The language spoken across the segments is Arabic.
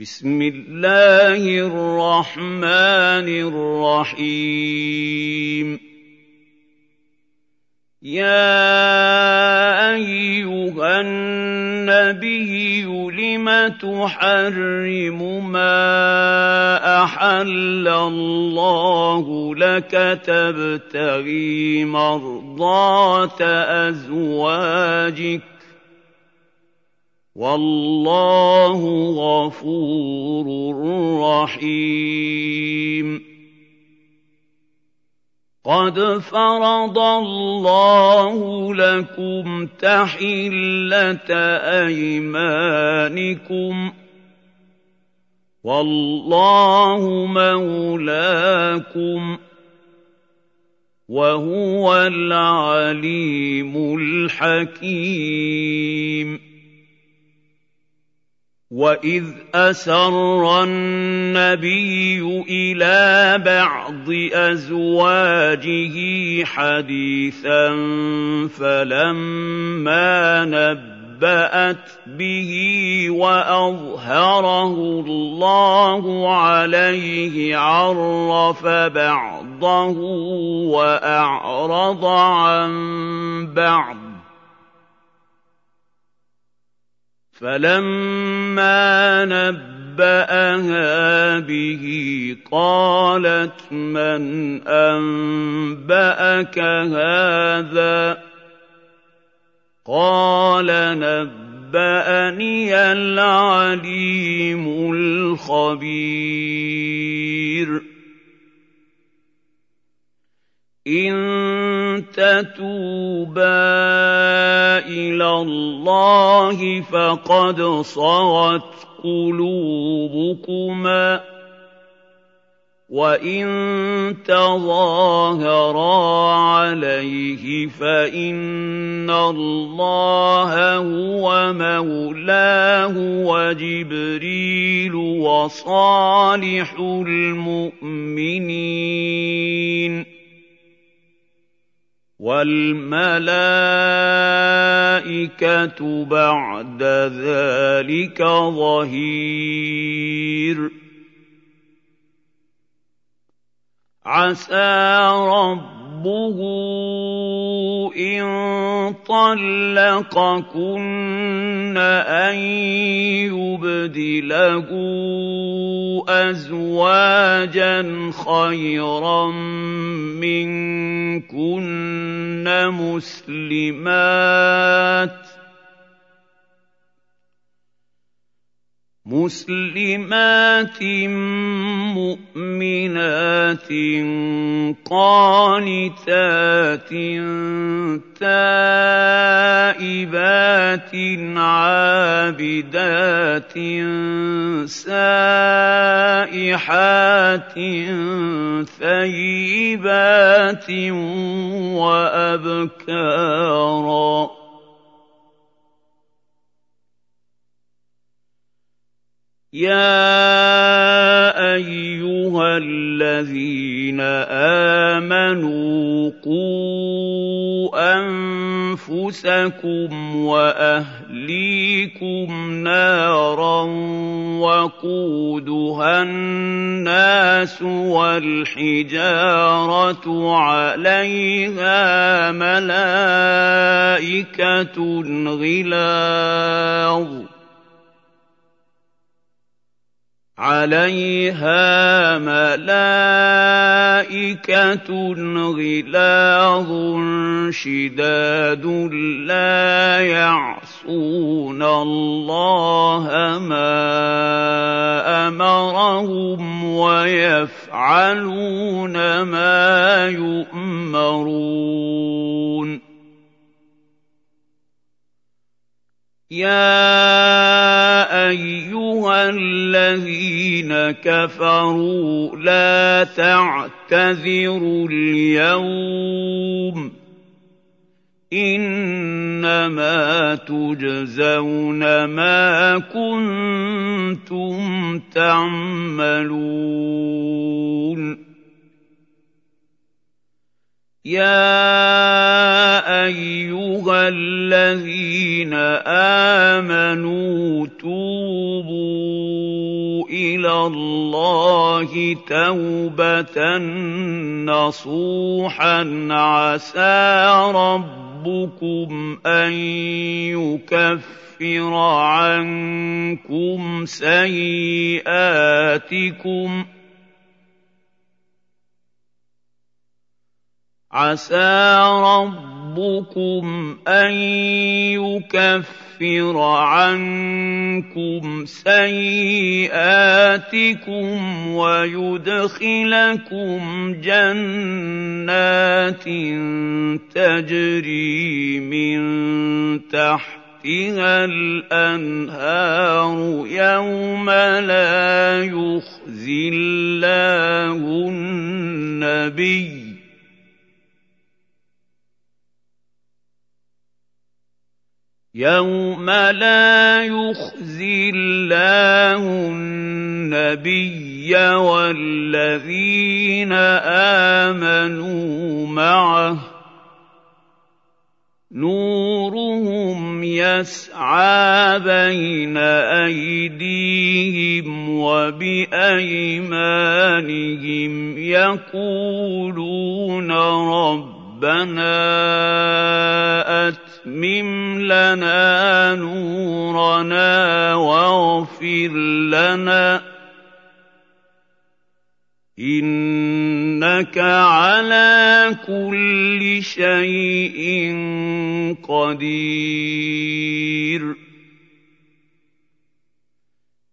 بسم الله الرحمن الرحيم. يا أيها النبي لم تحرم ما أحل الله لك تبتغي مرضات أزواجك والله غفور رحيم. قد فرض الله لكم تحلة أيمانكم. والله مولاكم وهو العليم الحكيم. واذ اسر النبي إلى بعض ازواجه حديثا فلما نبات به واظهره الله عليه عرف بعضه واعرض عن بعض فلما نباها به قالت من انباك هذا قال نباني العليم الخبير إن تتوبا إلى الله فقد صغت قلوبكما وإن تظاهرا عليه فإن الله هو مولاه وجبريل وصالح المؤمنين والملائكة بعد ذلك ظهير. عسى ربه إن طلقكن أن يبدله أزواجا خيرا منكن. مسلمات مسلمات مؤمنات قانتات تائبات عابدات سائحات ثيبات وأبكارا يا ايها الذين امنوا قوا انفسكم واهليكم نارا وقودها الناس والحجاره عليها ملائكه غلاظ عليها ملائكة غلاظ شداد لا يعصون الله ما أمرهم ويفعلون ما يؤمرون. يا أيها الذين كفروا لا تعتذروا اليوم إنما تجزون ما كنتم تعملون يا أيها الذين آمنوا توبوا إلى الله توبة نصوحا. عسى ربكم أن يكفر عنكم سيئاتكم ۖ. عسى ربكم أن يكفر عنكم سيئاتكم ويدخلكم جنات تجري من تحتها الأنهار يوم لا يخزي الله النبي يوم لا يخزي الله النبي والذين امنوا معه نورهم يسعى بين ايديهم وبايمانهم يقولون ربنا اتمم لنا نورنا واغفر لنا. إنك على كل شيء قدير.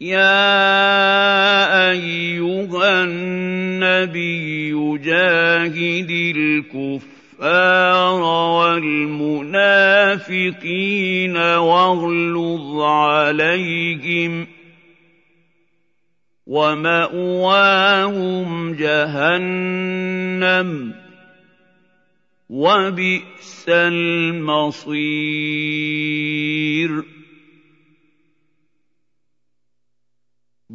يا أيها النبي جاهد الكفر الكفار والمنافقين واغلظ عليهم ومأواهم جهنم وبئس المصير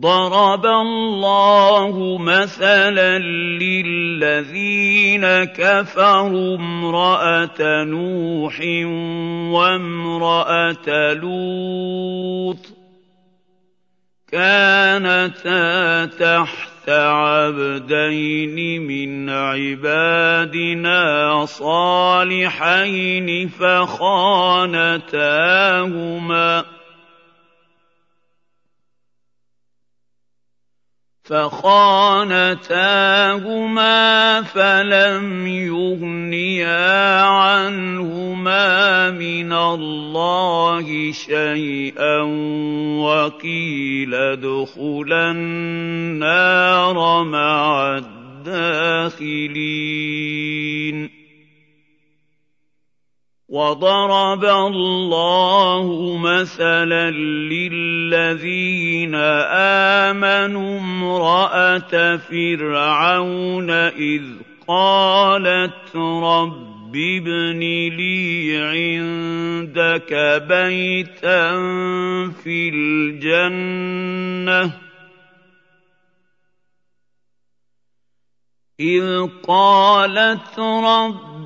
ضرب الله مثلا للذين كفروا امرأة نوح وامرأة لوط كانتا تحت عبدين من عبادنا صالحين فخانتاهما فخانتاهما فلم يغنيا عنهما من الله شيئا وقيل ادخلا النار مع الداخلين. وضرب الله مثلا للذين امنوا امراه فرعون اذ قالت رب ابن لي عندك بيتا في الجنه إذ قالت رب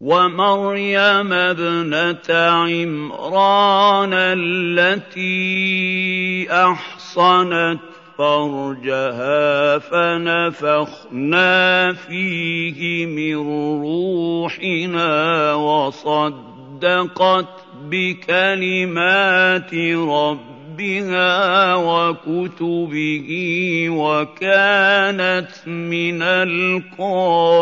ومريم ابنة عمران التي أحصنت فرجها فنفخنا فيه من روحنا وصدقت بكلمات ربها ربها وكتبه وكانت من القانتين.